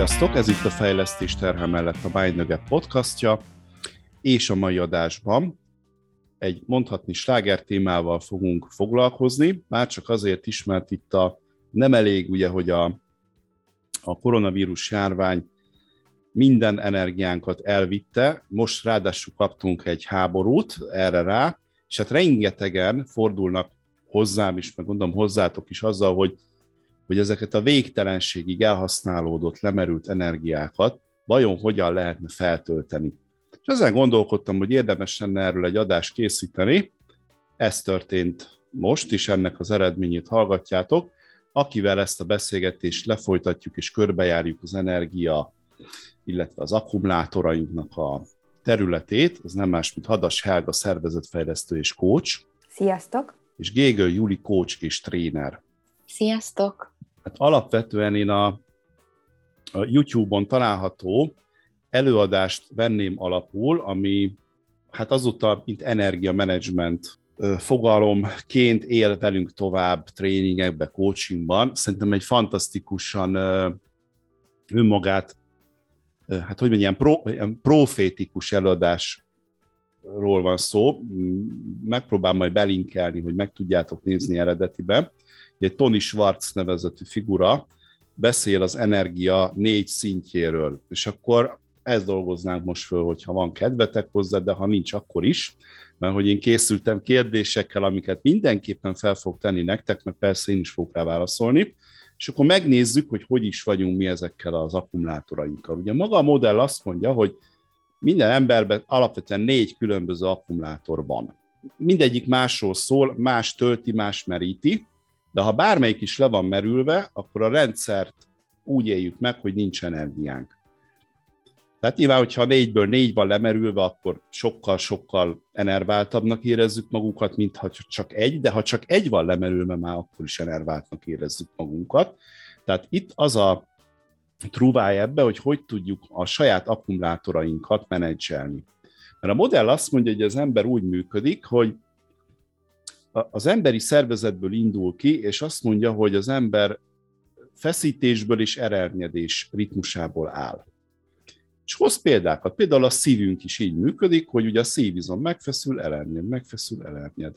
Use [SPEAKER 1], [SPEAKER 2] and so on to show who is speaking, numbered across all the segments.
[SPEAKER 1] Sziasztok, ez itt a Fejlesztés terhe mellett a Bájnöge podcastja, és a mai adásban egy mondhatni sláger témával fogunk foglalkozni, már csak azért is, mert itt a, nem elég ugye, hogy a, a koronavírus járvány minden energiánkat elvitte, most ráadásul kaptunk egy háborút erre rá, és hát rengetegen fordulnak hozzám is, meg gondolom hozzátok is azzal, hogy hogy ezeket a végtelenségig elhasználódott, lemerült energiákat vajon hogyan lehetne feltölteni. És ezen gondolkodtam, hogy érdemes lenne erről egy adást készíteni. Ez történt most is, ennek az eredményét hallgatjátok. Akivel ezt a beszélgetést lefolytatjuk és körbejárjuk az energia, illetve az akkumulátorainknak a területét, az nem más, mint Hadas Helga szervezetfejlesztő és coach.
[SPEAKER 2] Sziasztok!
[SPEAKER 1] És Gégő Juli coach és tréner.
[SPEAKER 3] Sziasztok!
[SPEAKER 1] Hát alapvetően én a, a YouTube-on található előadást venném alapul, ami hát azóta, mint energiamenedzsment fogalomként él velünk tovább tréningekbe, coachingban. Szerintem egy fantasztikusan önmagát, hát hogy mondjam, ilyen profétikus előadásról van szó. Megpróbálom majd belinkelni, hogy meg tudjátok nézni eredetibe egy Tony Schwartz nevezetű figura beszél az energia négy szintjéről, és akkor ezt dolgoznánk most föl, hogyha van kedvetek hozzá, de ha nincs, akkor is, mert hogy én készültem kérdésekkel, amiket mindenképpen fel fog tenni nektek, mert persze én is fogok rá válaszolni, és akkor megnézzük, hogy hogy is vagyunk mi ezekkel az akkumulátorainkkal. Ugye maga a modell azt mondja, hogy minden emberben alapvetően négy különböző akkumulátor van. Mindegyik másról szól, más tölti, más meríti, de ha bármelyik is le van merülve, akkor a rendszert úgy éljük meg, hogy nincs energiánk. Tehát nyilván, hogyha négyből négy van lemerülve, akkor sokkal-sokkal enerváltabbnak érezzük magunkat, mint ha csak egy, de ha csak egy van lemerülve, már akkor is enerváltnak érezzük magunkat. Tehát itt az a trúváj ebbe, hogy hogy tudjuk a saját akkumulátorainkat menedzselni. Mert a modell azt mondja, hogy az ember úgy működik, hogy az emberi szervezetből indul ki, és azt mondja, hogy az ember feszítésből és erelnyedés ritmusából áll. És hoz példákat. Például a szívünk is így működik, hogy ugye a szívizom megfeszül, elernyed, megfeszül, elernyed.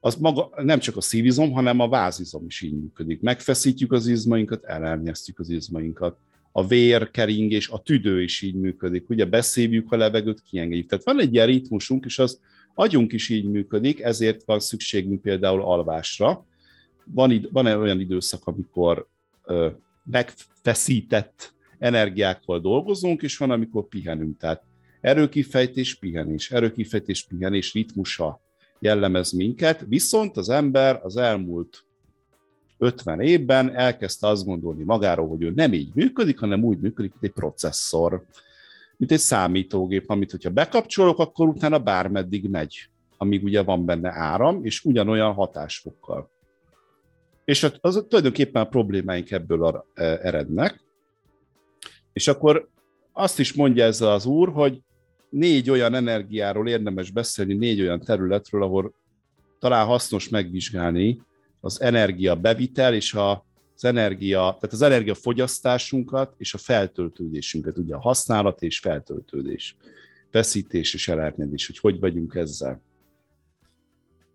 [SPEAKER 1] Az maga, nem csak a szívizom, hanem a vázizom is így működik. Megfeszítjük az izmainkat, elernyeztjük az izmainkat. A vérkeringés, a tüdő is így működik. Ugye beszívjuk a levegőt, kiengedjük. Tehát van egy ilyen ritmusunk, és az agyunk is így működik, ezért van szükségünk például alvásra. Van, id- van olyan időszak, amikor ö, megfeszített energiákkal dolgozunk, és van, amikor pihenünk. Tehát erőkifejtés, pihenés, erőkifejtés, pihenés ritmusa jellemez minket, viszont az ember az elmúlt 50 évben elkezdte azt gondolni magáról, hogy ő nem így működik, hanem úgy működik, mint egy processzor mint egy számítógép, amit hogyha bekapcsolok, akkor utána bármeddig megy, amíg ugye van benne áram, és ugyanolyan hatásfokkal. És az, az tulajdonképpen a problémáink ebből e, erednek. És akkor azt is mondja ez az úr, hogy négy olyan energiáról érdemes beszélni, négy olyan területről, ahol talán hasznos megvizsgálni az energia bevitel és a az energia, tehát az energiafogyasztásunkat és a feltöltődésünket, ugye a használat és feltöltődés, feszítés és elernyedés, hogy hogy vagyunk ezzel.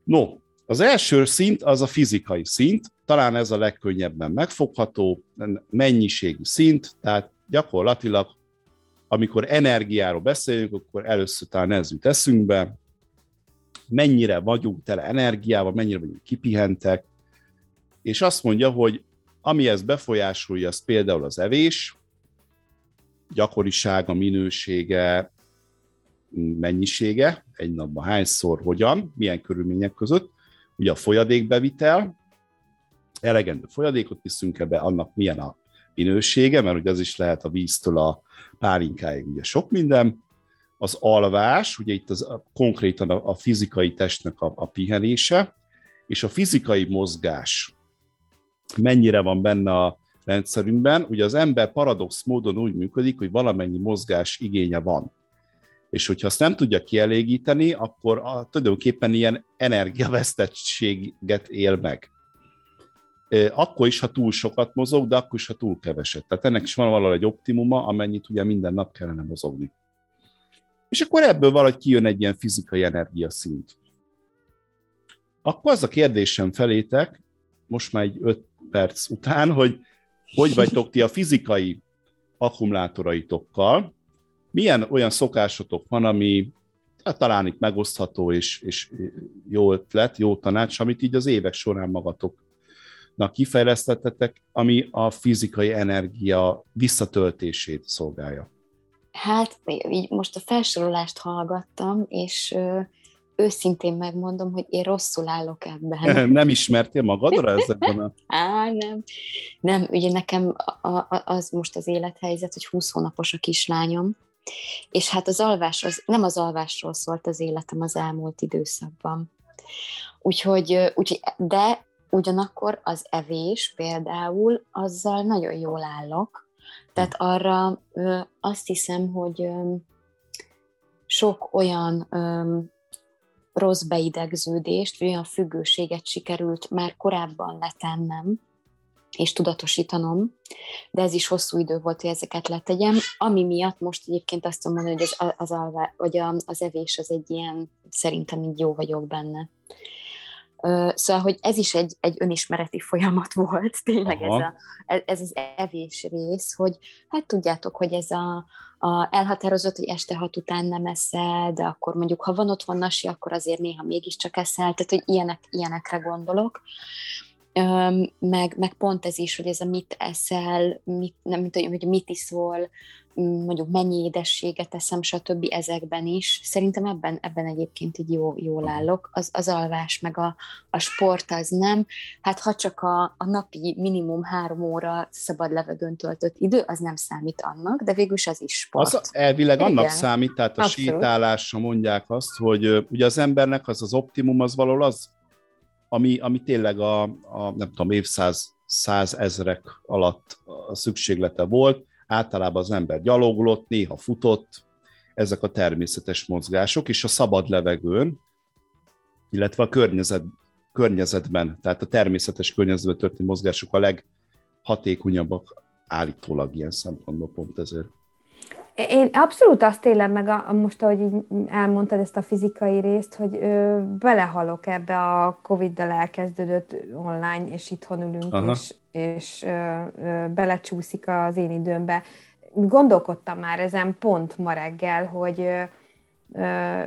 [SPEAKER 1] No, az első szint az a fizikai szint, talán ez a legkönnyebben megfogható, mennyiségű szint, tehát gyakorlatilag, amikor energiáról beszélünk, akkor először talán ez jut eszünkbe, mennyire vagyunk tele energiával, mennyire vagyunk kipihentek, és azt mondja, hogy ami ezt befolyásolja, az például az evés, gyakorisága, minősége, mennyisége, egy napban hányszor, hogyan, milyen körülmények között, ugye a folyadékbevitel, elegendő folyadékot viszünk ebbe, annak milyen a minősége, mert ugye az is lehet a víztől a pálinkáig, ugye sok minden, az alvás, ugye itt az, konkrétan a, a fizikai testnek a, a pihenése, és a fizikai mozgás, mennyire van benne a rendszerünkben. Ugye az ember paradox módon úgy működik, hogy valamennyi mozgás igénye van. És hogyha azt nem tudja kielégíteni, akkor a, tulajdonképpen ilyen energiavesztettséget él meg. akkor is, ha túl sokat mozog, de akkor is, ha túl keveset. Tehát ennek is van valahol egy optimuma, amennyit ugye minden nap kellene mozogni. És akkor ebből valahogy kijön egy ilyen fizikai energiaszint. Akkor az a kérdésem felétek, most már egy perc után, hogy hogy vagytok ti a fizikai akkumulátoraitokkal, milyen olyan szokásotok van, ami hát talán itt megosztható és, és jó ötlet, jó tanács, amit így az évek során magatoknak kifejlesztettetek, ami a fizikai energia visszatöltését szolgálja.
[SPEAKER 2] Hát, így most a felsorolást hallgattam, és őszintén megmondom, hogy én rosszul állok ebben.
[SPEAKER 1] Nem ismertél magadra ezekben a...
[SPEAKER 2] Á, nem. Nem, ugye nekem az most az élethelyzet, hogy 20 hónapos a kislányom, és hát az alvás, az, nem az alvásról szólt az életem az elmúlt időszakban. Úgyhogy, úgyhogy de ugyanakkor az evés például, azzal nagyon jól állok. Tehát arra azt hiszem, hogy sok olyan rossz beidegződést, vagy olyan függőséget sikerült már korábban letennem, és tudatosítanom, de ez is hosszú idő volt, hogy ezeket letegyem, ami miatt most egyébként azt tudom mondani, hogy az, az, alvá, vagy az evés az egy ilyen, szerintem így jó vagyok benne. Szóval, hogy ez is egy, egy önismereti folyamat volt, tényleg ez, a, ez az evés rész, hogy hát tudjátok, hogy ez a, a elhatározott, hogy este hat után nem eszel, de akkor mondjuk, ha van otthon nasi, akkor azért néha mégiscsak eszel, tehát hogy ilyenek, ilyenekre gondolok. Meg, meg pont ez is, hogy ez a mit eszel, mit, nem tudom, hogy mit iszol, mondjuk mennyi édességet eszem, stb. ezekben is. Szerintem ebben, ebben egyébként így jó, jól állok. Az, az alvás, meg a, a sport az nem. Hát ha csak a, a napi minimum három óra szabad levegőn töltött idő, az nem számít annak, de végülis az is sport. Az
[SPEAKER 1] elvileg annak Igen. számít, tehát a Abszolút. sétálásra mondják azt, hogy ugye az embernek az az optimum az való az, ami, ami tényleg a, a nem tudom, évszáz százezrek alatt a szükséglete volt. Általában az ember gyaloglott, néha futott, ezek a természetes mozgások, és a szabad levegőn, illetve a környezet, környezetben, tehát a természetes környezetben történő mozgások a leghatékonyabbak állítólag ilyen szempontból pont ezért.
[SPEAKER 3] Én abszolút azt élem meg, a, most ahogy így elmondtad ezt a fizikai részt, hogy ö, belehalok ebbe a Covid-dal elkezdődött online, és itthon ülünk, Aha. és, és ö, ö, belecsúszik az én időmbe. Gondolkodtam már ezen pont ma reggel, hogy ö, ö,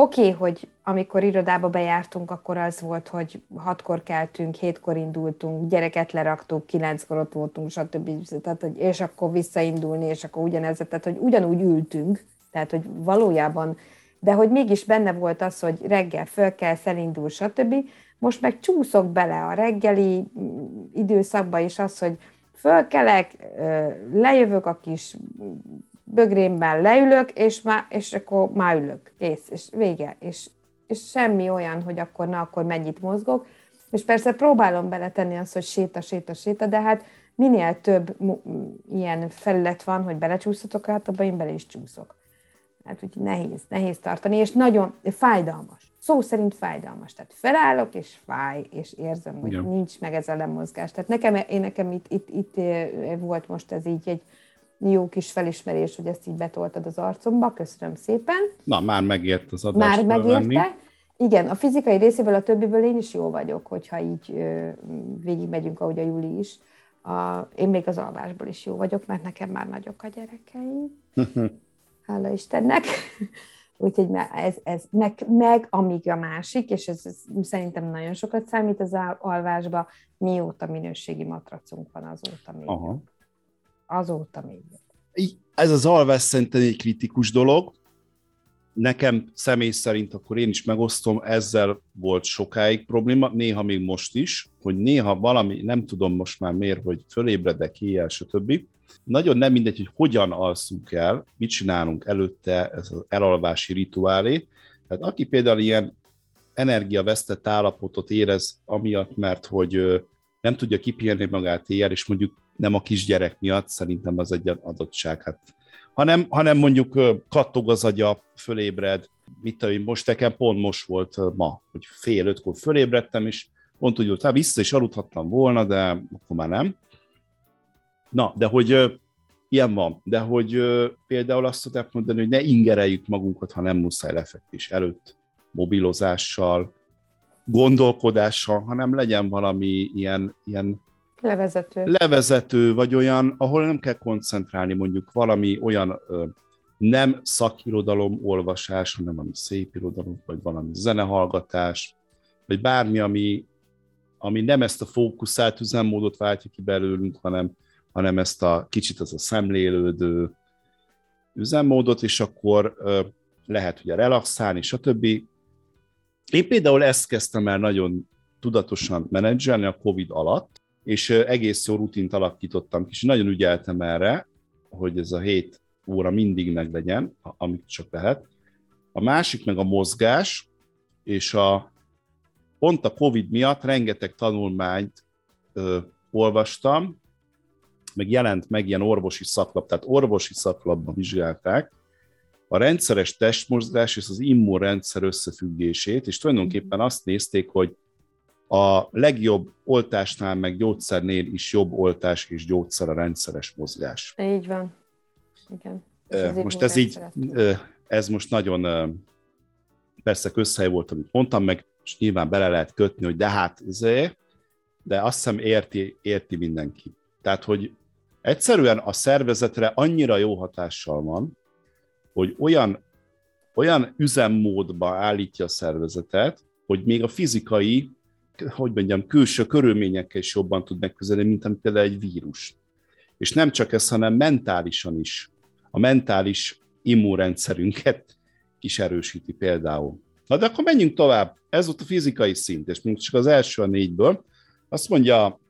[SPEAKER 3] Oké, okay, hogy amikor irodába bejártunk, akkor az volt, hogy hatkor keltünk, hétkor indultunk, gyereket leraktuk, kilenckor ott voltunk, stb. Tehát, hogy, és akkor visszaindulni, és akkor ugyanez, tehát hogy ugyanúgy ültünk, tehát hogy valójában, de hogy mégis benne volt az, hogy reggel föl kell, elindul, stb. Most meg csúszok bele a reggeli mm, időszakba, és az, hogy fölkelek, lejövök a kis bögrémben leülök, és, már, és akkor már ülök, kész, és vége. És, és semmi olyan, hogy akkor na, akkor mennyit mozgok. És persze próbálom beletenni azt, hogy séta, séta, séta, de hát minél több ilyen felület van, hogy belecsúszhatok, hát abban én bele is csúszok. Hát úgy nehéz, nehéz tartani, és nagyon fájdalmas. Szó szerint fájdalmas. Tehát felállok, és fáj, és érzem, hogy Igen. nincs meg ez a lemozgás. Tehát nekem, én nekem itt, itt, itt volt most ez így egy jó kis felismerés, hogy ezt így betoltad az arcomba, köszönöm szépen.
[SPEAKER 1] Na, már megért az adást
[SPEAKER 3] Már megérte. Venni. Igen, a fizikai részéből, a többiből én is jó vagyok, hogyha így ö, végigmegyünk, ahogy a Juli is. A, én még az alvásból is jó vagyok, mert nekem már nagyok a gyerekeim. Hála Istennek. Úgyhogy ez, ez meg, meg amíg a másik, és ez, ez szerintem nagyon sokat számít az alvásba, mióta minőségi matracunk van azóta még. Aha azóta még.
[SPEAKER 1] Ez az alvás szerintem egy kritikus dolog. Nekem személy szerint akkor én is megosztom, ezzel volt sokáig probléma, néha még most is, hogy néha valami, nem tudom most már miért, hogy fölébredek éjjel, stb. Nagyon nem mindegy, hogy hogyan alszunk el, mit csinálunk előtte, ez az elalvási rituálé. Tehát aki például ilyen energiavesztett állapotot érez, amiatt, mert hogy nem tudja kipihenni magát éjjel, és mondjuk nem a kisgyerek miatt, szerintem az egy adottság. Hát, hanem, hanem mondjuk kattog az agya, fölébred, mit tudom, most nekem pont most volt ma, hogy fél ötkor fölébredtem, és pont úgy volt, hát vissza is aludhattam volna, de akkor már nem. Na, de hogy ilyen van, de hogy például azt tudják mondani, hogy ne ingereljük magunkat, ha nem muszáj lefekvés előtt, mobilozással, gondolkodással, hanem legyen valami ilyen, ilyen
[SPEAKER 3] levezető.
[SPEAKER 1] levezető, vagy olyan, ahol nem kell koncentrálni, mondjuk valami olyan nem szakirodalom olvasás, hanem valami szép irodalom, vagy valami zenehallgatás, vagy bármi, ami, ami nem ezt a fókuszált üzemmódot váltja ki belőlünk, hanem, hanem ezt a kicsit az a szemlélődő üzemmódot, és akkor lehet ugye relaxálni, stb. Én például ezt kezdtem el nagyon tudatosan menedzselni a COVID alatt, és egész jó rutint alakítottam ki, és nagyon ügyeltem erre, hogy ez a hét óra mindig meg legyen, amit csak lehet. A másik meg a mozgás, és a, pont a COVID miatt rengeteg tanulmányt ö, olvastam, meg jelent meg ilyen orvosi szaklap, tehát orvosi szaklapban vizsgálták a rendszeres testmozgás és az immunrendszer összefüggését, és tulajdonképpen azt nézték, hogy a legjobb oltásnál, meg gyógyszernél is jobb oltás és gyógyszer a rendszeres mozgás.
[SPEAKER 3] Így van. Igen.
[SPEAKER 1] Most ez így, ez most nagyon persze közhely volt, amit mondtam, meg és nyilván bele lehet kötni, hogy de hát zé, de azt hiszem érti, érti mindenki. Tehát, hogy egyszerűen a szervezetre annyira jó hatással van, hogy olyan, olyan üzemmódba állítja a szervezetet, hogy még a fizikai hogy mondjam, külső körülményekkel is jobban tud megközelni, mint amit például egy vírus. És nem csak ez, hanem mentálisan is. A mentális immunrendszerünket is erősíti például. Na de akkor menjünk tovább. Ez volt a fizikai szint, és mondjuk csak az első a négyből. Azt mondja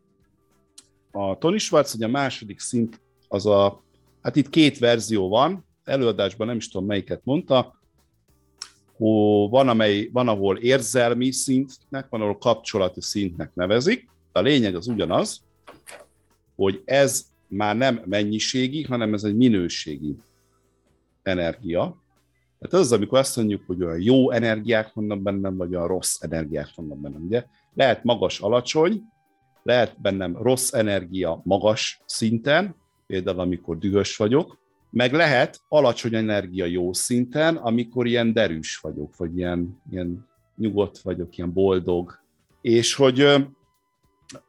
[SPEAKER 1] a Tony Schwartz, hogy a második szint az a, hát itt két verzió van, előadásban nem is tudom melyiket mondta, van, amely, van, ahol érzelmi szintnek, van, ahol kapcsolati szintnek nevezik. A lényeg az ugyanaz, hogy ez már nem mennyiségi, hanem ez egy minőségi energia. Tehát az, amikor azt mondjuk, hogy olyan jó energiák vannak bennem, vagy olyan rossz energiák vannak bennem. Ugye lehet magas, alacsony, lehet bennem rossz energia magas szinten, például amikor dühös vagyok, meg lehet alacsony energia jó szinten, amikor ilyen derűs vagyok, vagy ilyen, ilyen nyugodt vagyok, ilyen boldog. És hogy,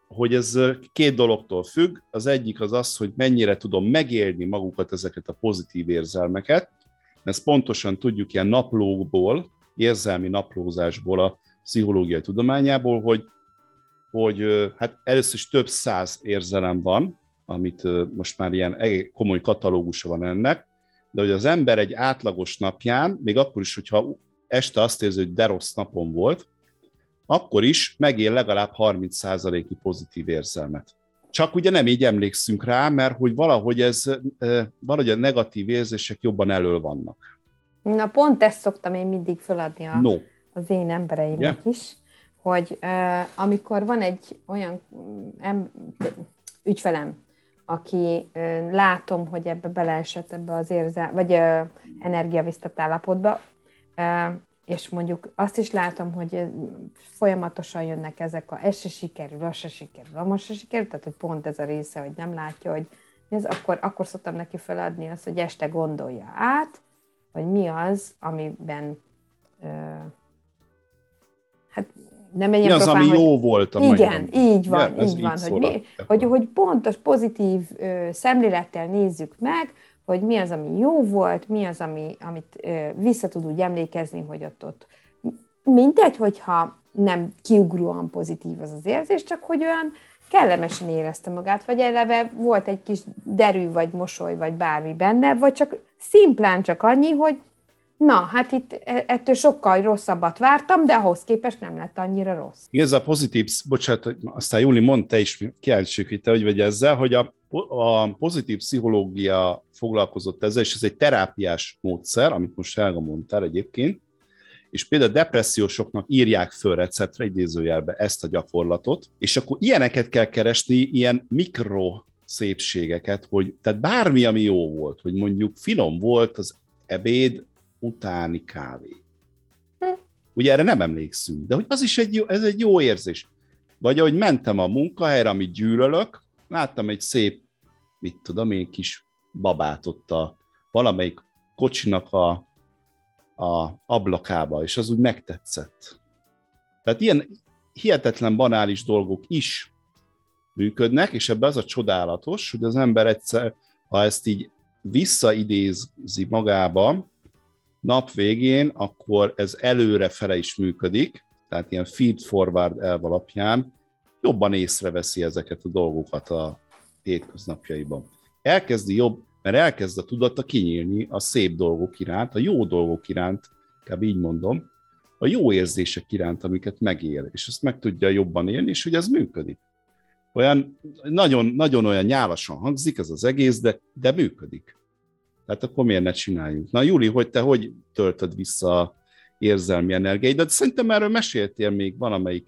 [SPEAKER 1] hogy ez két dologtól függ. Az egyik az az, hogy mennyire tudom megélni magukat ezeket a pozitív érzelmeket. Ezt pontosan tudjuk ilyen naplókból, érzelmi naplózásból, a pszichológiai tudományából, hogy, hogy hát először is több száz érzelem van, amit most már ilyen komoly katalógusa van ennek, de hogy az ember egy átlagos napján, még akkor is, hogyha este azt érzi, hogy de rossz napom volt, akkor is megél legalább 30%-i pozitív érzelmet. Csak ugye nem így emlékszünk rá, mert hogy valahogy ez, valahogy a negatív érzések jobban elől vannak.
[SPEAKER 3] Na pont ezt szoktam én mindig feladni a,
[SPEAKER 1] no.
[SPEAKER 3] az én embereimnek yeah. is, hogy uh, amikor van egy olyan em, ügyfelem, aki látom, hogy ebbe beleesett ebbe az érzel, vagy energiavisztat állapotba, és mondjuk azt is látom, hogy folyamatosan jönnek ezek a ez se sikerül, az se sikerül, az se sikerül, tehát hogy pont ez a része, hogy nem látja, hogy ez, akkor, akkor szoktam neki feladni azt, hogy este gondolja át, hogy mi az, amiben hát nem
[SPEAKER 1] mi az, ami hogy... jó volt
[SPEAKER 3] a Igen, így van, ja, így van, így hogy, mi, hogy, hogy pontos, pozitív ö, szemlélettel nézzük meg, hogy mi az, ami jó volt, mi az, ami, amit ö, vissza tud úgy emlékezni, hogy ott, ott mindegy, hogyha nem kiugróan pozitív az az érzés, csak hogy olyan kellemesen érezte magát, vagy eleve volt egy kis derű, vagy mosoly, vagy bármi benne, vagy csak szimplán csak annyi, hogy Na, hát itt e, ettől sokkal rosszabbat vártam, de ahhoz képest nem lett annyira rossz.
[SPEAKER 1] Ez a pozitív, bocsánat, aztán Júli mondta is, kíváncsiak, hogy te hogy vagy ezzel, hogy a, a pozitív pszichológia foglalkozott ezzel, és ez egy terápiás módszer, amit most Helga mondtál egyébként, és például depressziósoknak írják föl receptre, idézőjelbe ezt a gyakorlatot, és akkor ilyeneket kell keresni, ilyen mikro szépségeket, hogy tehát bármi, ami jó volt, hogy mondjuk finom volt az ebéd, utáni kávé. Ugye erre nem emlékszünk, de hogy az is egy jó, ez egy jó érzés. Vagy ahogy mentem a munkahelyre, amit gyűlölök, láttam egy szép, mit tudom én, kis babát ott a valamelyik kocsinak a, a ablakába, és az úgy megtetszett. Tehát ilyen hihetetlen banális dolgok is működnek, és ebben az a csodálatos, hogy az ember egyszer, ha ezt így visszaidézi magába, nap végén, akkor ez előre fele is működik, tehát ilyen feed-forward elv alapján jobban észreveszi ezeket a dolgokat a hétköznapjaiban. Elkezdi jobb, mert elkezd a tudata kinyílni a szép dolgok iránt, a jó dolgok iránt, kb. így mondom, a jó érzések iránt, amiket megél, és ezt meg tudja jobban élni, és hogy ez működik. Olyan nagyon, nagyon olyan nyálasan hangzik ez az egész, de, de működik. Tehát akkor miért ne csináljunk? Na Júli, hogy te hogy töltöd vissza a érzelmi energiáidat? Szerintem erről meséltél még valamelyik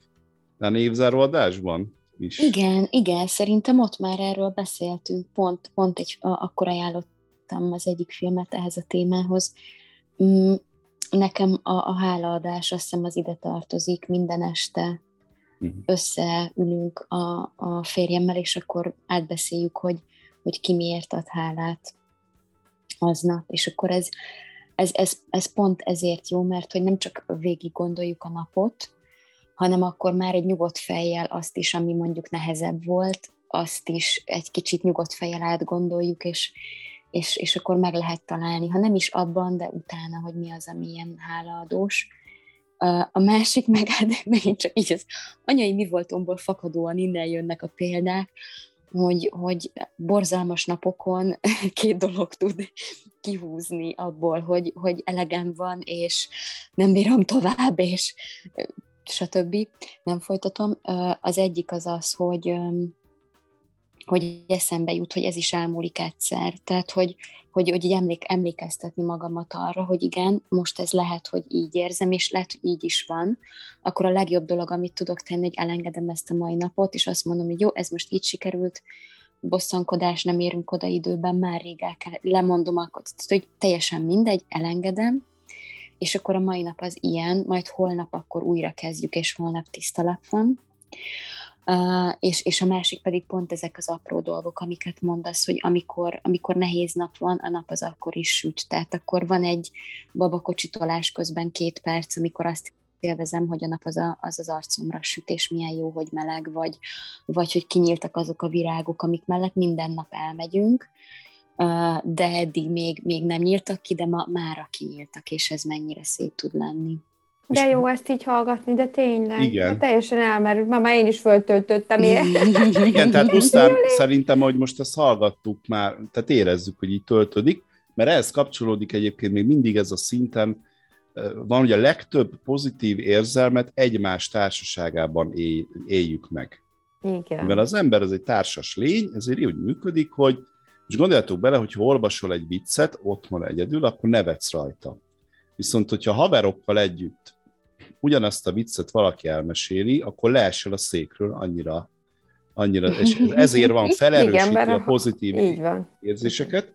[SPEAKER 1] évzáró adásban is.
[SPEAKER 2] Igen, igen, szerintem ott már erről beszéltünk, pont, pont egy, akkor ajánlottam az egyik filmet ehhez a témához. Mm, nekem a, a hálaadás azt hiszem az ide tartozik minden este, uh-huh. összeülünk a, a férjemmel, és akkor átbeszéljük, hogy, hogy ki miért ad hálát aznap, és akkor ez, ez, ez, ez pont ezért jó, mert hogy nem csak végig gondoljuk a napot, hanem akkor már egy nyugodt fejjel azt is, ami mondjuk nehezebb volt, azt is egy kicsit nyugodt fejjel átgondoljuk, és, és, és akkor meg lehet találni, ha nem is abban, de utána, hogy mi az, ami ilyen hálaadós. A másik meg, hát megint csak így az anyai mi voltomból fakadóan innen jönnek a példák, hogy, hogy borzalmas napokon két dolog tud kihúzni abból, hogy, hogy elegem van, és nem bírom tovább, és stb. Nem folytatom. Az egyik az az, hogy hogy eszembe jut, hogy ez is elmúlik egyszer. Tehát, hogy, hogy, hogy így emlék, emlékeztetni magamat arra, hogy igen, most ez lehet, hogy így érzem, és lehet, hogy így is van, akkor a legjobb dolog, amit tudok tenni, hogy elengedem ezt a mai napot, és azt mondom, hogy jó, ez most így sikerült, bosszankodás, nem érünk oda időben, már rég el kell, lemondom, akkor, hogy teljesen mindegy, elengedem, és akkor a mai nap az ilyen, majd holnap akkor újra kezdjük, és holnap tiszta lap van. Uh, és, és a másik pedig pont ezek az apró dolgok, amiket mondasz, hogy amikor, amikor nehéz nap van, a nap az akkor is süt. Tehát akkor van egy babakocsitolás közben két perc, amikor azt élvezem, hogy a nap az, a, az az arcomra süt, és milyen jó, hogy meleg, vagy, vagy hogy kinyíltak azok a virágok, amik mellett minden nap elmegyünk, uh, de eddig még, még nem nyíltak ki, de ma mára kinyíltak, és ez mennyire szép tud lenni.
[SPEAKER 3] De jó ezt így hallgatni, de tényleg. Igen. Teljesen elmerült. Ma már én is föltöltöttem ilyen.
[SPEAKER 1] Igen, tehát pusztán szerintem, hogy most ezt hallgattuk már, tehát érezzük, hogy így töltődik, mert ehhez kapcsolódik egyébként még mindig ez a szinten, van, hogy a legtöbb pozitív érzelmet egymás társaságában él, éljük meg. Igen. Mivel az ember az egy társas lény, ezért úgy működik, hogy és gondoljatok bele, hogy ha olvasol egy viccet otthon egyedül, akkor nevetsz rajta. Viszont, hogyha haverokkal együtt ugyanazt a viccet valaki elmeséli, akkor leesel a székről annyira, annyira és ezért van felerősíti a pozitív érzéseket,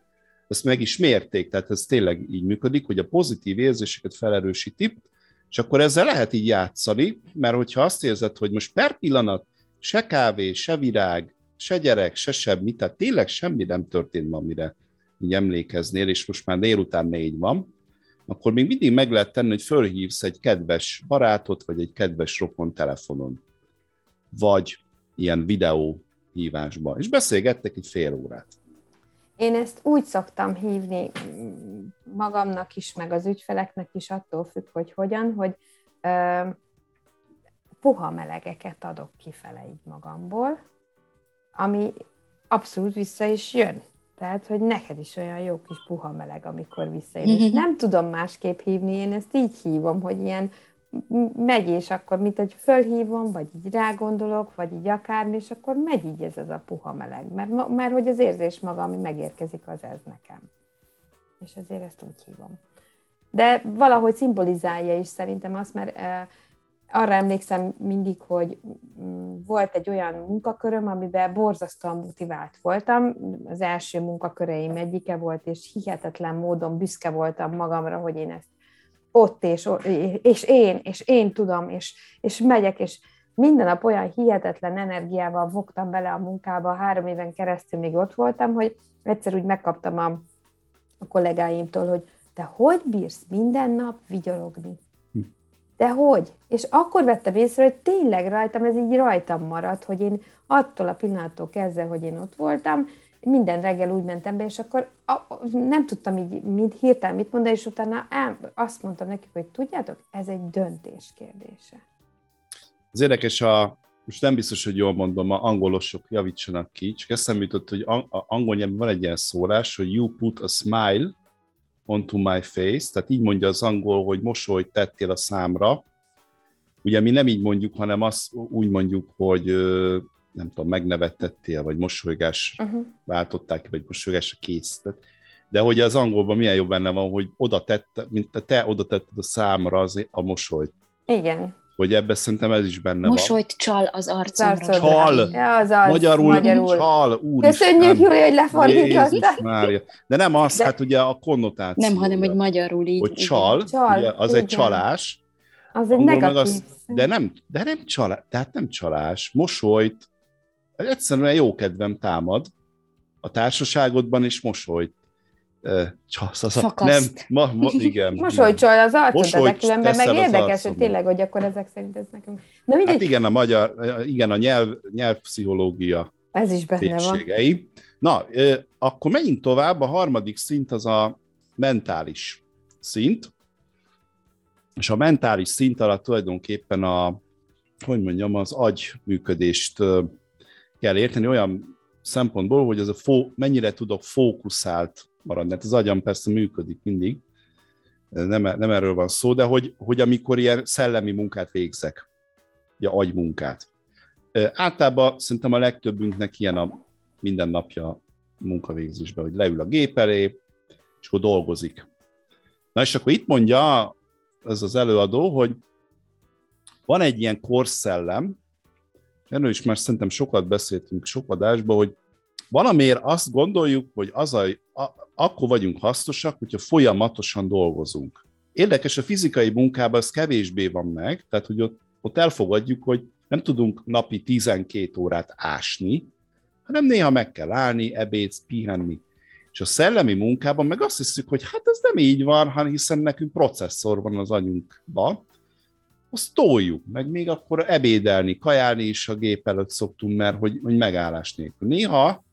[SPEAKER 1] ezt meg is mérték, tehát ez tényleg így működik, hogy a pozitív érzéseket felerősíti, és akkor ezzel lehet így játszani, mert hogyha azt érzed, hogy most per pillanat se kávé, se virág, se gyerek, se semmi, tehát tényleg semmi nem történt ma, amire így emlékeznél, és most már délután négy van, akkor még mindig meg lehet tenni, hogy fölhívsz egy kedves barátot, vagy egy kedves rokon telefonon, vagy ilyen videó hívásba, és beszélgettek egy fél órát.
[SPEAKER 3] Én ezt úgy szoktam hívni magamnak is, meg az ügyfeleknek is, attól függ, hogy hogyan, hogy ö, puha melegeket adok kifele így magamból, ami abszolút vissza is jön. Tehát, hogy neked is olyan jó kis puha meleg, amikor visszajön. És nem tudom másképp hívni, én ezt így hívom, hogy ilyen megy, és akkor mint hogy fölhívom, vagy így rágondolok, vagy így akármi, és akkor megy így ez az a puha meleg. Mert, mert hogy az érzés maga, ami megérkezik, az ez nekem. És ezért ezt úgy hívom. De valahogy szimbolizálja is szerintem azt, mert arra emlékszem mindig, hogy mm, volt egy olyan munkaköröm, amiben borzasztóan motivált voltam. Az első munkaköreim egyike volt, és hihetetlen módon büszke voltam magamra, hogy én ezt ott, és, és én, és én tudom, és, és megyek, és minden nap olyan hihetetlen energiával fogtam bele a munkába, három éven keresztül még ott voltam, hogy egyszer úgy megkaptam a, a kollégáimtól, hogy te hogy bírsz minden nap vigyorogni? De hogy? És akkor vettem észre, hogy tényleg rajtam, ez így rajtam maradt, hogy én attól a pillanattól kezdve, hogy én ott voltam, minden reggel úgy mentem be, és akkor a, nem tudtam így mind hirtelen mit mondani, és utána el, azt mondtam nekik, hogy tudjátok, ez egy döntés kérdése.
[SPEAKER 1] Az érdekes, a, most nem biztos, hogy jól mondom, a angolosok javítsanak ki, csak eszembe jutott, hogy angol nyelven van egy ilyen szólás, hogy you put a smile onto my face, tehát így mondja az angol, hogy mosolyt tettél a számra. Ugye mi nem így mondjuk, hanem azt úgy mondjuk, hogy nem tudom, megnevettettél, vagy mosolygás uh-huh. váltották ki, vagy mosolygás a kész. De hogy az angolban milyen jobb benne van, hogy oda tette, mint te, te oda tetted a számra az, a mosolyt.
[SPEAKER 3] Igen.
[SPEAKER 1] Hogy ebben szerintem ez is benne
[SPEAKER 2] Mosolyt van. Mosolyt csal az arcomra.
[SPEAKER 1] Csal.
[SPEAKER 3] Ja, az arc,
[SPEAKER 1] magyarul, magyarul. csal. Úr
[SPEAKER 3] Köszönjük, Júli, hogy lefordítottad.
[SPEAKER 1] De nem az, De... hát ugye a konnotáció.
[SPEAKER 2] Nem, hanem hogy magyarul így.
[SPEAKER 1] Hogy csal, csal ugye, az igen. egy csalás.
[SPEAKER 3] Az egy negatív. Az,
[SPEAKER 1] de nem, de nem csalás, tehát nem csalás. Mosolyt egyszerűen jó kedvem támad a társaságodban, is mosolyt
[SPEAKER 2] csalsz. Az a, nem,
[SPEAKER 1] ma, ma, igen.
[SPEAKER 3] Mosolycsol az arcod, különben meg érdekes, hogy tényleg, hogy akkor ezek szerint ez nekünk.
[SPEAKER 1] Na, mindegy. Hát igen, a magyar, igen, a nyelv, nyelvpszichológia
[SPEAKER 3] ez is benne végségei. van.
[SPEAKER 1] Na, akkor menjünk tovább. A harmadik szint az a mentális szint. És a mentális szint alatt tulajdonképpen a, hogy mondjam, az agy működést kell érteni olyan szempontból, hogy az a fó, mennyire tudok fókuszált maradni. Hát az agyam persze működik mindig, nem, nem erről van szó, de hogy, hogy amikor ilyen szellemi munkát végzek, ugye agymunkát. Általában szerintem a legtöbbünknek ilyen a mindennapja munkavégzésben, hogy leül a gép elé, és akkor dolgozik. Na és akkor itt mondja ez az előadó, hogy van egy ilyen korszellem, erről is már szerintem sokat beszéltünk sok adásban, hogy valamiért azt gondoljuk, hogy az a, a, akkor vagyunk hasznosak, hogyha folyamatosan dolgozunk. Érdekes, a fizikai munkában ez kevésbé van meg, tehát hogy ott, ott elfogadjuk, hogy nem tudunk napi 12 órát ásni, hanem néha meg kell állni, ebédsz, pihenni. És a szellemi munkában meg azt hiszük, hogy hát ez nem így van, hanem hiszen nekünk processzor van az anyunkban, azt toljuk, meg még akkor ebédelni, kajálni is a gép előtt szoktunk, mert hogy, hogy megállás nélkül. Néha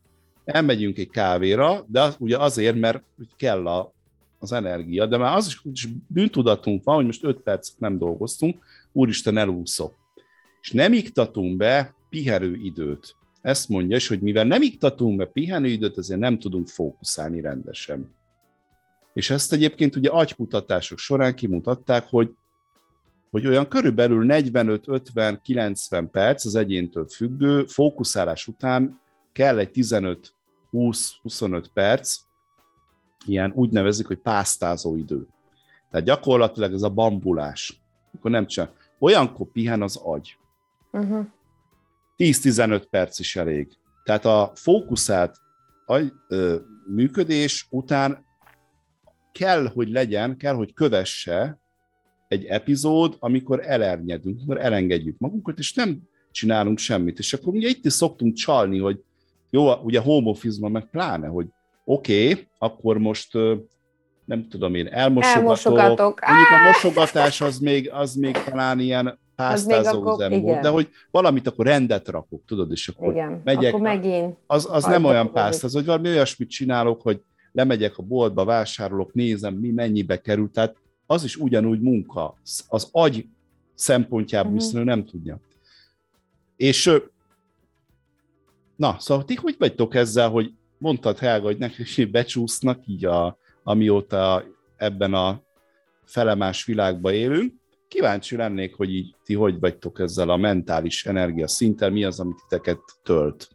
[SPEAKER 1] elmegyünk egy kávéra, de az, ugye azért, mert kell a, az energia, de már az is, is bűntudatunk van, hogy most 5 percet nem dolgoztunk, úristen elúszok. És nem iktatunk be pihenőidőt. Ezt mondja, és hogy mivel nem iktatunk be pihenőidőt, ezért nem tudunk fókuszálni rendesen. És ezt egyébként ugye agykutatások során kimutatták, hogy hogy olyan körülbelül 45-50-90 perc az egyéntől függő fókuszálás után kell egy 15-20-25 perc, ilyen úgy nevezik, hogy pásztázó idő. Tehát gyakorlatilag ez a bambulás. Akkor nem csak. Olyankor pihen az agy. Uh-huh. 10-15 perc is elég. Tehát a fókuszált agy, ö, működés után kell, hogy legyen, kell, hogy kövesse egy epizód, amikor elernyedünk, amikor elengedjük magunkat, és nem csinálunk semmit. És akkor ugye itt is szoktunk csalni, hogy jó, ugye home office meg pláne, hogy oké, okay, akkor most nem tudom én, elmosogatok. elmosogatok. Mondjuk a mosogatás az még, az még talán ilyen pásztázó üzem volt, de hogy valamit akkor rendet rakok, tudod, és akkor igen, megyek.
[SPEAKER 3] Akkor megint
[SPEAKER 1] az, az nem olyan pásztázó, hogy valami olyasmit csinálok, hogy lemegyek a boltba, vásárolok, nézem, mi mennyibe kerül, tehát az is ugyanúgy munka. Az agy szempontjából uh-huh. viszont nem tudja. És na, szóval ti hogy vagytok ezzel, hogy mondtad Helga, hogy nekik becsúsznak így a, amióta ebben a felemás világban élünk. Kíváncsi lennék, hogy így ti hogy vagytok ezzel a mentális energia szinten, mi az, amit titeket tölt?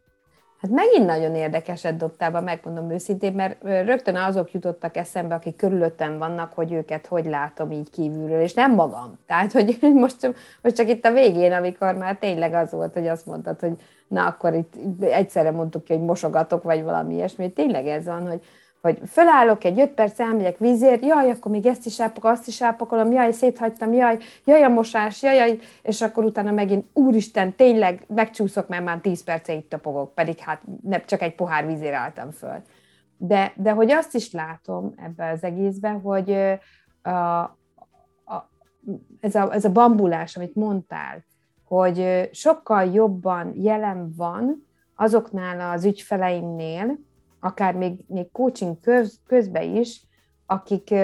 [SPEAKER 3] Hát megint nagyon érdekeset dobtál be, megmondom őszintén, mert rögtön azok jutottak eszembe, akik körülöttem vannak, hogy őket hogy látom így kívülről, és nem magam. Tehát, hogy most, most csak itt a végén, amikor már tényleg az volt, hogy azt mondtad, hogy na akkor itt egyszerre mondtuk ki, hogy mosogatok, vagy valami ilyesmi, tényleg ez van, hogy, Vagy fölállok egy öt perc, elmegyek vízért, jaj, akkor még ezt is elpakolom, azt is elpakolom, jaj, széthagytam, jaj, jaj a mosás, jaj, jaj, és akkor utána megint, úristen, tényleg megcsúszok, mert már tíz perce itt tapogok, pedig hát nem csak egy pohár vízért álltam föl. De, de hogy azt is látom ebben az egészben, hogy a, a, ez, a, ez a bambulás, amit mondtál, hogy sokkal jobban jelen van azoknál az ügyfeleimnél, akár még, még coaching köz, közben is, akik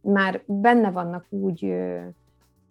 [SPEAKER 3] már benne vannak úgy,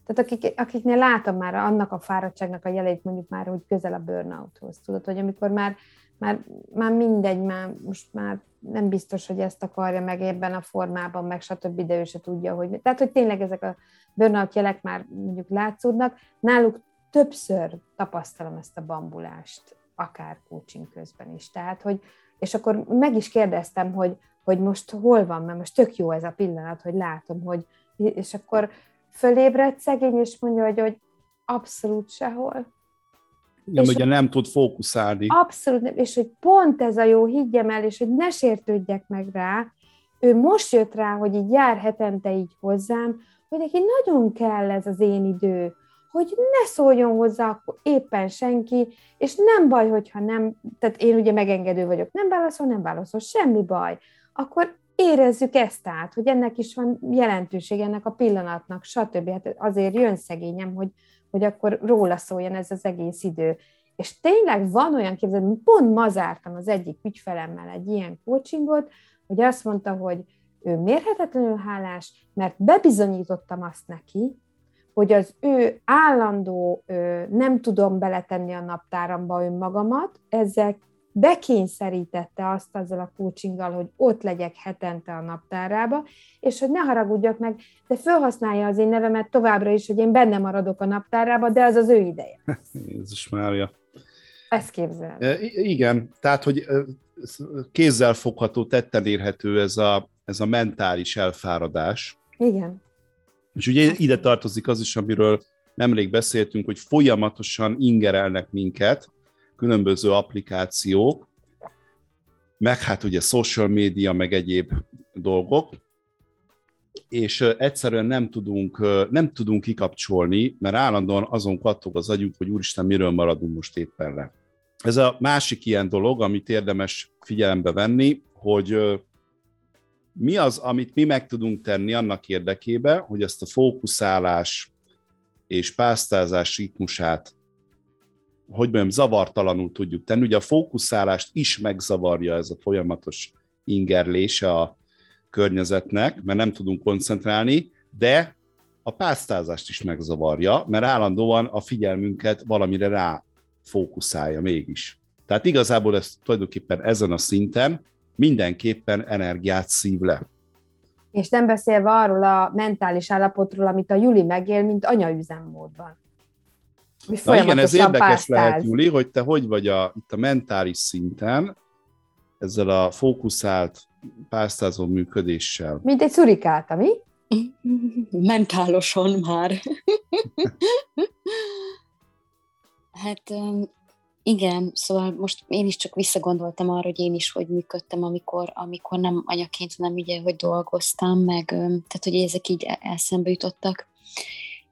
[SPEAKER 3] tehát akik, akiknél látom már annak a fáradtságnak a jeleit, mondjuk már, hogy közel a burnouthoz, tudod, hogy amikor már, már, már mindegy, már most már nem biztos, hogy ezt akarja meg ebben a formában, meg stb., de ő se tudja, hogy... Tehát, hogy tényleg ezek a burnout jelek már mondjuk látszódnak, náluk többször tapasztalom ezt a bambulást, akár coaching közben is. Tehát, hogy, és akkor meg is kérdeztem, hogy, hogy most hol van, mert most tök jó ez a pillanat, hogy látom, hogy, és akkor fölébredt szegény, és mondja, hogy, hogy abszolút sehol.
[SPEAKER 1] Igen, és ugye nem tud fókuszálni.
[SPEAKER 3] Abszolút nem, és hogy pont ez a jó, higgyem el, és hogy ne sértődjek meg rá, ő most jött rá, hogy így jár hetente így hozzám, hogy neki nagyon kell ez az én idő, hogy ne szóljon hozzá akkor éppen senki, és nem baj, hogyha nem, tehát én ugye megengedő vagyok, nem válaszol, nem válaszol, semmi baj. Akkor érezzük ezt át, hogy ennek is van jelentőség, ennek a pillanatnak, stb. Hát azért jön szegényem, hogy, hogy akkor róla szóljon ez az egész idő. És tényleg van olyan képzelő, pont ma zártam az egyik ügyfelemmel egy ilyen coachingot, hogy azt mondta, hogy ő mérhetetlenül hálás, mert bebizonyítottam azt neki, hogy az ő állandó nem tudom beletenni a naptáramba önmagamat, ezzel bekényszerítette azt azzal a coachinggal, hogy ott legyek hetente a naptárába, és hogy ne haragudjak meg, de felhasználja az én nevemet továbbra is, hogy én benne maradok a naptárába, de az az ő ideje.
[SPEAKER 1] Jézus Mária.
[SPEAKER 3] Ezt képzel.
[SPEAKER 1] E, igen, tehát, hogy kézzel fogható, tetten érhető ez a, ez a mentális elfáradás.
[SPEAKER 3] Igen.
[SPEAKER 1] És ugye ide tartozik az is, amiről nemrég beszéltünk, hogy folyamatosan ingerelnek minket különböző applikációk, meg hát ugye social media, meg egyéb dolgok, és egyszerűen nem tudunk, nem tudunk kikapcsolni, mert állandóan azon kattog az agyunk, hogy úristen, miről maradunk most éppen le. Ez a másik ilyen dolog, amit érdemes figyelembe venni, hogy mi az, amit mi meg tudunk tenni annak érdekében, hogy ezt a fókuszálás és pásztázás ritmusát hogy mondjam, zavartalanul tudjuk tenni. Ugye a fókuszálást is megzavarja ez a folyamatos ingerlése a környezetnek, mert nem tudunk koncentrálni, de a pásztázást is megzavarja, mert állandóan a figyelmünket valamire rá fókuszálja mégis. Tehát igazából ez tulajdonképpen ezen a szinten mindenképpen energiát szív le.
[SPEAKER 3] És nem beszélve arról a mentális állapotról, amit a Juli megél, mint anyaüzemmódban.
[SPEAKER 1] Na igen, ez érdekes pásztáz. lehet, Juli, hogy te hogy vagy a, itt a mentális szinten, ezzel a fókuszált pásztázó működéssel.
[SPEAKER 3] Mint egy szurikáta, mi?
[SPEAKER 2] Mentálosan már. hát igen, szóval most én is csak visszagondoltam arra, hogy én is hogy működtem, amikor, amikor nem anyaként, nem ugye, hogy dolgoztam, meg tehát, hogy ezek így e-, eszembe jutottak.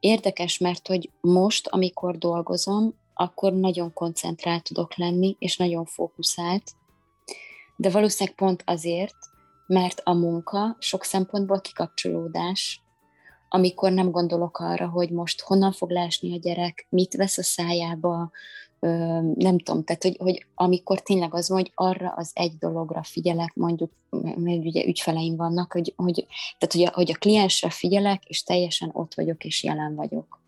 [SPEAKER 2] Érdekes, mert hogy most, amikor dolgozom, akkor nagyon koncentrált tudok lenni, és nagyon fókuszált, de valószínűleg pont azért, mert a munka sok szempontból kikapcsolódás, amikor nem gondolok arra, hogy most honnan fog lásni a gyerek, mit vesz a szájába, nem tudom, tehát hogy, hogy amikor tényleg az van, hogy arra az egy dologra figyelek, mondjuk, mert ugye ügyfeleim vannak, hogy, hogy, tehát hogy a, hogy a kliensre figyelek, és teljesen ott vagyok, és jelen vagyok.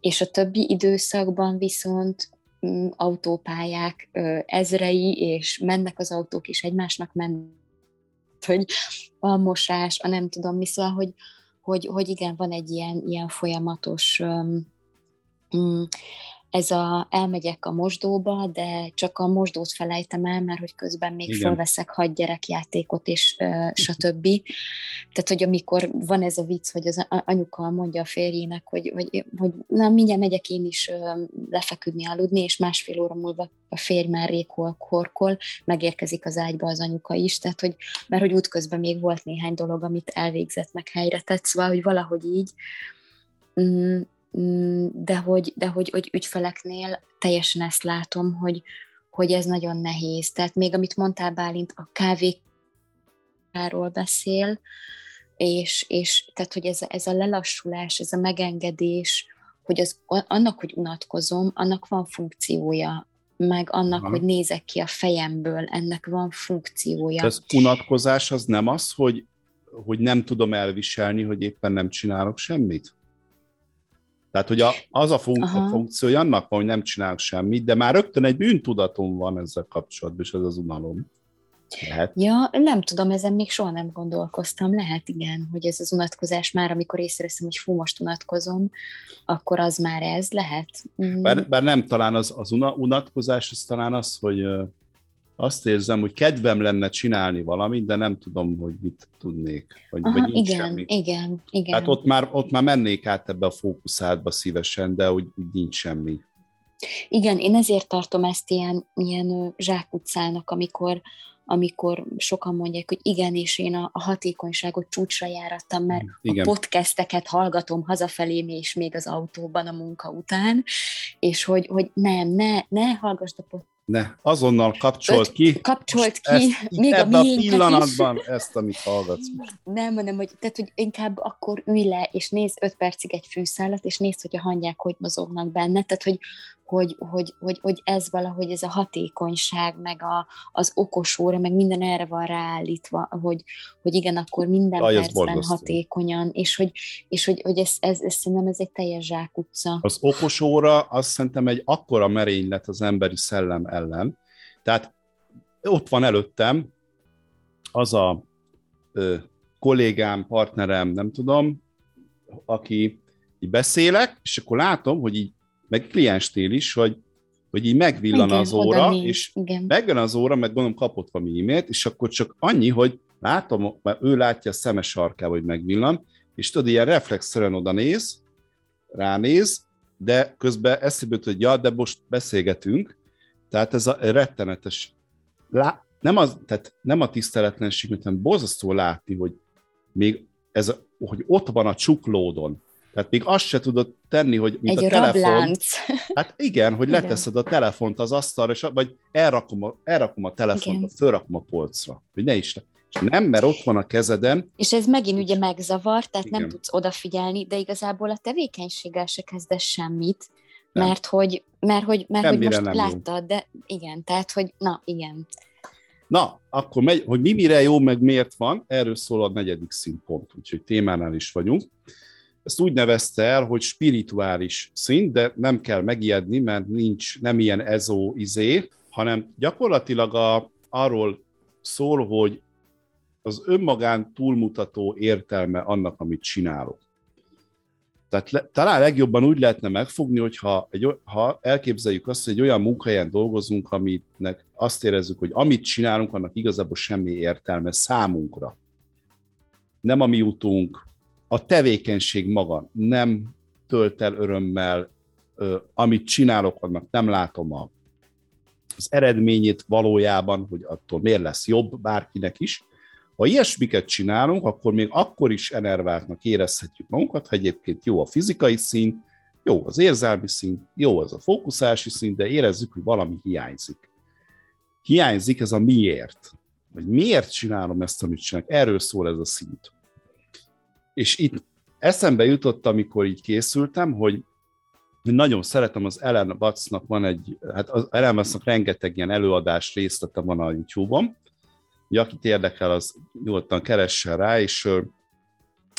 [SPEAKER 2] És a többi időszakban viszont mm, autópályák ezrei, és mennek az autók, és egymásnak mennek, hogy a mosás, a nem tudom mi, szóval, hogy, hogy, hogy igen, van egy ilyen, ilyen folyamatos um, ez a elmegyek a mosdóba, de csak a mosdót felejtem el, mert hogy közben még Igen. felveszek hat gyerekjátékot, és uh, stb. Tehát, hogy amikor van ez a vicc, hogy az anyuka mondja a férjének, hogy, hogy, hogy na, mindjárt megyek én is uh, lefeküdni, aludni, és másfél óra múlva a férj már rég korkol, megérkezik az ágyba az anyuka is, tehát, hogy, mert hogy útközben még volt néhány dolog, amit elvégzett, meg helyre tett, szóval, hogy valahogy így, mm, de hogy, de hogy, hogy ügyfeleknél teljesen ezt látom, hogy, hogy ez nagyon nehéz. Tehát még amit mondtál Bálint, a kávékáról beszél, és, és tehát, hogy ez, ez a lelassulás, ez a megengedés, hogy az, annak, hogy unatkozom, annak van funkciója, meg annak, Aha. hogy nézek ki a fejemből, ennek van funkciója.
[SPEAKER 1] az unatkozás az nem az, hogy, hogy nem tudom elviselni, hogy éppen nem csinálok semmit? Tehát, hogy a, az a, fun- a funkciója annak van, hogy nem csinálok semmit, de már rögtön egy bűntudatom van ezzel kapcsolatban, és ez az unalom.
[SPEAKER 2] Lehet. Ja, nem tudom, ezen még soha nem gondolkoztam. Lehet, igen, hogy ez az unatkozás már, amikor észreveszem, hogy fú, most unatkozom, akkor az már ez lehet.
[SPEAKER 1] Mm. Bár, bár nem, talán az, az unatkozás, az talán az, hogy azt érzem, hogy kedvem lenne csinálni valamit, de nem tudom, hogy mit tudnék. Vagy,
[SPEAKER 2] Aha, vagy igen, semmi. igen, igen.
[SPEAKER 1] Hát ott már, ott már mennék át ebbe a fókuszátba szívesen, de úgy, úgy nincs semmi.
[SPEAKER 2] Igen, én ezért tartom ezt ilyen, ilyen zsákutcának, amikor, amikor sokan mondják, hogy igen, és én a, a hatékonyságot csúcsra járattam, mert igen. a podcasteket hallgatom hazafelé, és még az autóban a munka után, és hogy, hogy nem, ne, ne hallgassd a podcast
[SPEAKER 1] ne, azonnal kapcsolt ki.
[SPEAKER 2] Kapcsolt ki, ezt,
[SPEAKER 1] még a, a pillanatban is. ezt, amit hallgatsz.
[SPEAKER 2] Nem, hanem, hogy, tehát, hogy inkább akkor ülj le, és nézz öt percig egy fűszálat, és nézd, hogy a hangyák hogy mozognak benne, tehát, hogy, hogy, hogy, hogy, hogy ez valahogy ez a hatékonyság, meg a, az okos óra, meg minden erre van ráállítva, hogy, hogy igen, akkor minden Aj, percben hatékonyan, és hogy, és hogy, hogy ez, ez, ez szerintem ez egy teljes zsákutca.
[SPEAKER 1] Az okos óra azt szerintem egy akkora merénylet az emberi szellem ellen. Tehát ott van előttem az a ö, kollégám, partnerem, nem tudom, aki így beszélek, és akkor látom, hogy így meg kliensnél is, hogy, hogy így megvillan igen, az óra, és igen. megvillan az óra, meg gondolom kapott valami e-mailt, és akkor csak annyi, hogy látom, mert ő látja a szemes sarkába, hogy megvillan, és tudod, ilyen reflexzerűen oda néz, ránéz, de közben eszébe jut, hogy ja, de most beszélgetünk, tehát ez a rettenetes, lá, nem, az, tehát nem a tiszteletlenség, hanem borzasztó látni, hogy még ez, hogy ott van a csuklódon, tehát még azt se tudod tenni, hogy
[SPEAKER 2] mint Egy a telefon.
[SPEAKER 1] Hát igen, hogy leteszed a telefont az asztalra, és, vagy elrakom a, elrakom a telefont, igen. fölrakom a polcra, hogy ne is. És nem, mert ott van a kezeden.
[SPEAKER 2] És ez megint ugye megzavar, tehát igen. nem tudsz odafigyelni, de igazából a tevékenységgel se kezdesz semmit, nem. mert hogy, mert hogy, mert hogy most láttad, jó. de igen, tehát hogy na, igen.
[SPEAKER 1] Na, akkor megy, hogy mi mire jó, meg miért van, erről szól a negyedik színpont, úgyhogy témánál is vagyunk. Ezt úgy nevezte el, hogy spirituális szint, de nem kell megijedni, mert nincs nem ilyen ezó izé, hanem gyakorlatilag a, arról szól, hogy az önmagán túlmutató értelme annak, amit csinálok. Tehát le, talán legjobban úgy lehetne megfogni, hogyha egy, ha elképzeljük azt, hogy egy olyan munkahelyen dolgozunk, aminek azt érezzük, hogy amit csinálunk, annak igazából semmi értelme számunkra. Nem a mi utunk, a tevékenység maga nem tölt el örömmel, amit csinálok, annak nem látom a, az eredményét valójában, hogy attól miért lesz jobb bárkinek is. Ha ilyesmiket csinálunk, akkor még akkor is enerváltnak érezhetjük magunkat, ha egyébként jó a fizikai szint, jó az érzelmi szint, jó az a fókuszási szint, de érezzük, hogy valami hiányzik. Hiányzik ez a miért. Vagy miért csinálom ezt, amit csinálok. Erről szól ez a szint. És itt eszembe jutott, amikor így készültem, hogy nagyon szeretem az Ellen Wattsnak van egy, hát az Ellen Wattsnak rengeteg ilyen előadás részlete van a YouTube-on, hogy akit érdekel, az nyugodtan keressen rá, és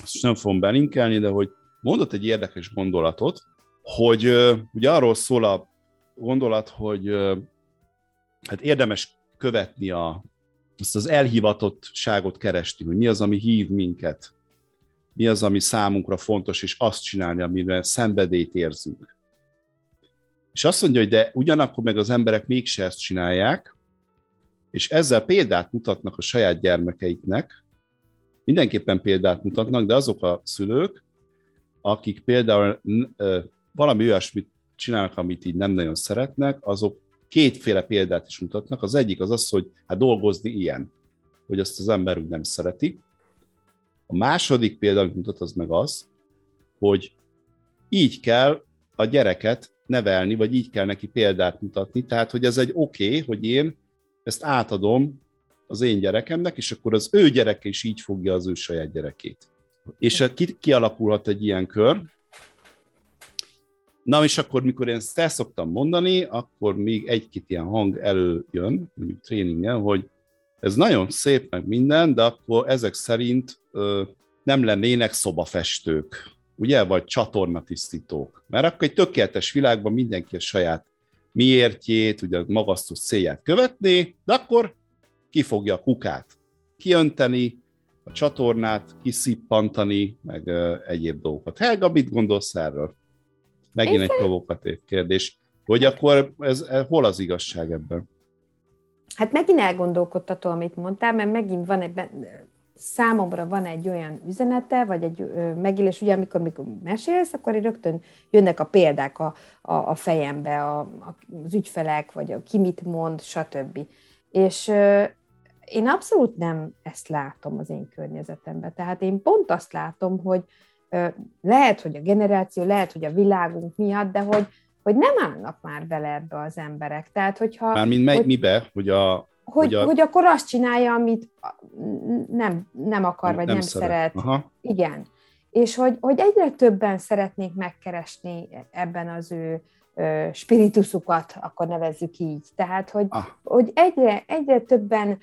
[SPEAKER 1] ezt nem fogom belinkelni, de hogy mondott egy érdekes gondolatot, hogy ugye arról szól a gondolat, hogy hát érdemes követni a, azt az elhivatottságot keresni, hogy mi az, ami hív minket mi az, ami számunkra fontos, és azt csinálni, amivel szenvedélyt érzünk. És azt mondja, hogy de ugyanakkor meg az emberek mégse ezt csinálják, és ezzel példát mutatnak a saját gyermekeiknek, mindenképpen példát mutatnak, de azok a szülők, akik például valami olyasmit csinálnak, amit így nem nagyon szeretnek, azok kétféle példát is mutatnak. Az egyik az az, hogy hát dolgozni ilyen, hogy azt az ember úgy nem szereti. A második példa, amit mutat, az meg az, hogy így kell a gyereket nevelni, vagy így kell neki példát mutatni. Tehát, hogy ez egy oké, okay, hogy én ezt átadom az én gyerekemnek, és akkor az ő gyereke is így fogja az ő saját gyerekét. És ki, kialakulhat egy ilyen kör. Na, és akkor, mikor én ezt el szoktam mondani, akkor még egy-két ilyen hang előjön, mondjuk tréningen, hogy ez nagyon szép meg minden, de akkor ezek szerint ö, nem lennének szobafestők, ugye, vagy csatornatisztítók. Mert akkor egy tökéletes világban mindenki a saját miértjét, ugye a magasztos célját követni, de akkor ki fogja a kukát kiönteni, a csatornát kiszippantani, meg uh, egyéb dolgokat. Helga, mit gondolsz erről? Megint egy provokatív kérdés. Hogy akkor ez, ez, hol az igazság ebben?
[SPEAKER 3] Hát megint elgondolkodtató, amit mondtál, mert megint van ebben, számomra van egy olyan üzenete, vagy egy megélés, ugye amikor, amikor mesélsz, akkor rögtön jönnek a példák a, a, a fejembe, a, a, az ügyfelek, vagy a, ki mit mond, stb. És ö, én abszolút nem ezt látom az én környezetemben. Tehát én pont azt látom, hogy ö, lehet, hogy a generáció, lehet, hogy a világunk miatt, de hogy, hogy nem állnak már bele ebbe az emberek. Tehát, hogyha...
[SPEAKER 1] Mármint hogy, mibe? Hogy a
[SPEAKER 3] hogy, hogy, a... hogy akkor azt csinálja, amit nem, nem akar, vagy nem, nem szeret. szeret. Aha. Igen. És hogy, hogy egyre többen szeretnék megkeresni ebben az ő spirituszukat, akkor nevezzük így. Tehát, hogy, ah. hogy egyre, egyre többen uh,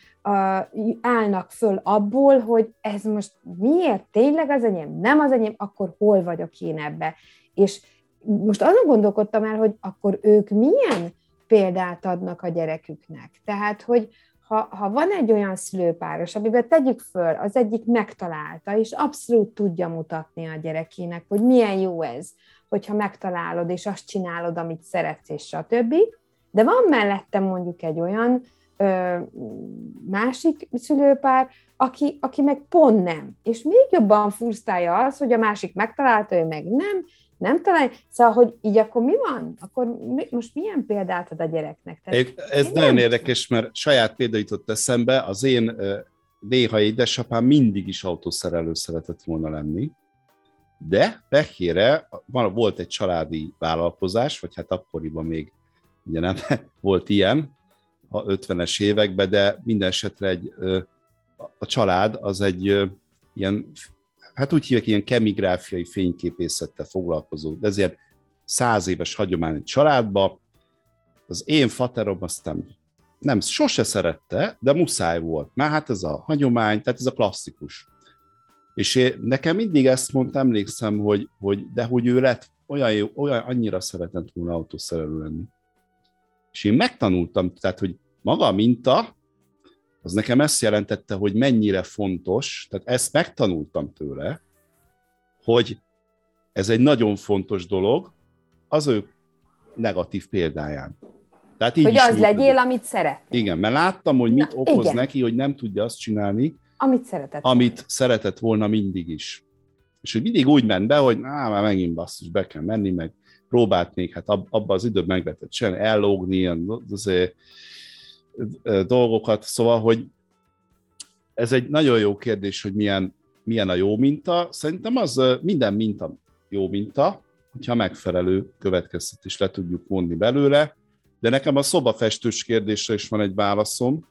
[SPEAKER 3] állnak föl abból, hogy ez most miért tényleg az enyém, nem az enyém, akkor hol vagyok én ebbe. És most azon gondolkodtam el, hogy akkor ők milyen példát adnak a gyereküknek. Tehát, hogy ha, ha van egy olyan szülőpáros, amiben tegyük föl, az egyik megtalálta, és abszolút tudja mutatni a gyerekének, hogy milyen jó ez, hogyha megtalálod, és azt csinálod, amit szeretsz, és stb. De van mellette mondjuk egy olyan ö, másik szülőpár, aki, aki meg pont nem. És még jobban frusztrálja az, hogy a másik megtalálta, ő meg nem, nem talán, szóval, hogy így akkor mi van? Akkor mi, most milyen példát ad a gyereknek?
[SPEAKER 1] Tehát Ez nagyon nem... érdekes, mert saját példa jutott eszembe, az én néha édesapám mindig is autószerelő szeretett volna lenni, de pekére volt egy családi vállalkozás, vagy hát akkoriban még ugye nem volt ilyen, a 50-es években, de minden esetre egy, a család az egy ilyen hát úgy hívják, ilyen kemigráfiai fényképészettel foglalkozó, de ezért száz éves hagyomány családba. Az én faterom aztán nem, sose szerette, de muszáj volt. Már hát ez a hagyomány, tehát ez a klasszikus. És én, nekem mindig ezt mondta, emlékszem, hogy, hogy de hogy ő lett olyan, jó, olyan annyira szeretett volna autószerelő lenni. És én megtanultam, tehát, hogy maga a minta, az nekem ezt jelentette, hogy mennyire fontos, tehát ezt megtanultam tőle, hogy ez egy nagyon fontos dolog az ő negatív példáján.
[SPEAKER 3] Tehát így hogy az működik. legyél, amit szeret.
[SPEAKER 1] Igen, mert láttam, hogy mit Na, okoz igen. neki, hogy nem tudja azt csinálni,
[SPEAKER 3] amit szeretett,
[SPEAKER 1] amit volna. szeretett volna mindig is. És hogy mindig úgy ment be, hogy na, már megint basszus, be kell menni, meg próbált még, hát ab, abban az időben meg lehetett csinálni, ellógni, ilyen azért, dolgokat, szóval, hogy ez egy nagyon jó kérdés, hogy milyen, milyen a jó minta. Szerintem az minden minta jó minta, hogyha megfelelő következtetést le tudjuk vonni belőle, de nekem a szobafestős kérdésre is van egy válaszom,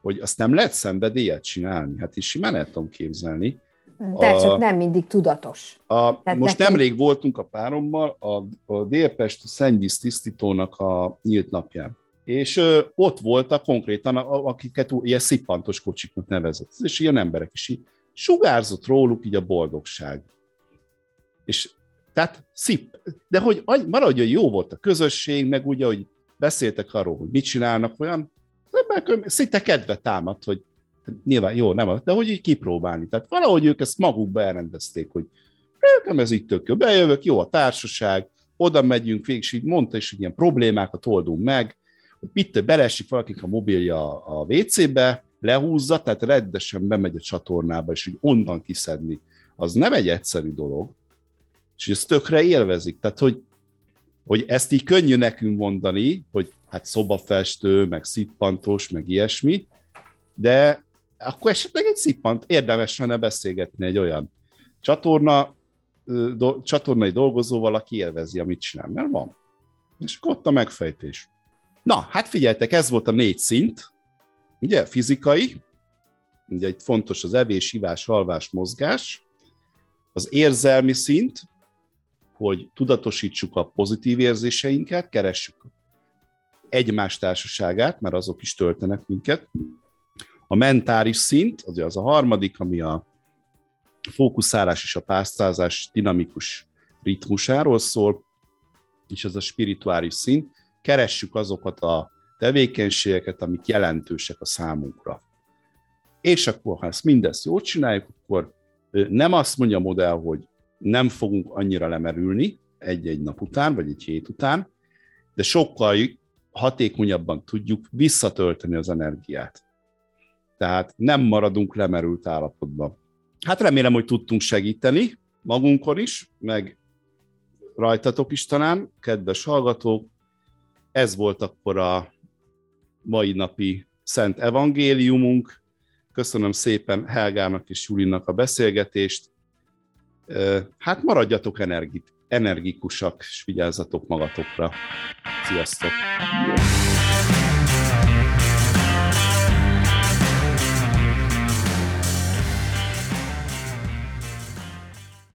[SPEAKER 1] hogy azt nem lehet szenvedélyet csinálni. Hát is simán el tudom képzelni.
[SPEAKER 3] De a, csak nem mindig tudatos.
[SPEAKER 1] A, most nekem... nemrég voltunk a párommal a, a Délpest szennyvíz tisztítónak a nyílt napján és ö, ott voltak konkrétan, akiket ilyen szippantos kocsiknak nevezett, és ilyen emberek is így sugárzott róluk így a boldogság. És tehát szip, de hogy hogy jó volt a közösség, meg ugye, hogy beszéltek arról, hogy mit csinálnak, olyan, szinte kedve támadt, hogy nyilván jó, nem, de hogy így kipróbálni. Tehát valahogy ők ezt magukba elrendezték, hogy nekem ez így tök jó, bejövök, jó a társaság, oda megyünk végig, és így mondta, és ilyen problémákat oldunk meg, mit beleesik valakinek a mobilja a WC-be, lehúzza, tehát reddesen bemegy a csatornába, és így onnan kiszedni. Az nem egy egyszerű dolog, és ezt tökre élvezik. Tehát, hogy, hogy ezt így könnyű nekünk mondani, hogy hát szobafestő, meg szippantos, meg ilyesmi, de akkor esetleg egy szippant érdemes lenne beszélgetni egy olyan csatorna, do, csatornai dolgozóval, aki élvezi, amit csinál, mert van. És akkor ott a megfejtés. Na, hát figyeltek, ez volt a négy szint, ugye, fizikai, ugye egy fontos az evés, ivás, alvás, mozgás, az érzelmi szint, hogy tudatosítsuk a pozitív érzéseinket, keressük egymás társaságát, mert azok is töltenek minket. A mentális szint, az az a harmadik, ami a fókuszálás és a pásztázás dinamikus ritmusáról szól, és ez a spirituális szint. Keressük azokat a tevékenységeket, amik jelentősek a számunkra. És akkor, ha ezt mindezt jól csináljuk, akkor nem azt mondja a modell, hogy nem fogunk annyira lemerülni egy-egy nap után, vagy egy hét után, de sokkal hatékonyabban tudjuk visszatölteni az energiát. Tehát nem maradunk lemerült állapotban. Hát remélem, hogy tudtunk segíteni magunkon is, meg rajtatok is talán, kedves hallgatók. Ez volt akkor a mai napi Szent Evangéliumunk. Köszönöm szépen Helgának és Julinak a beszélgetést. Hát maradjatok energit, energikusak, és vigyázzatok magatokra. Sziasztok! Yeah.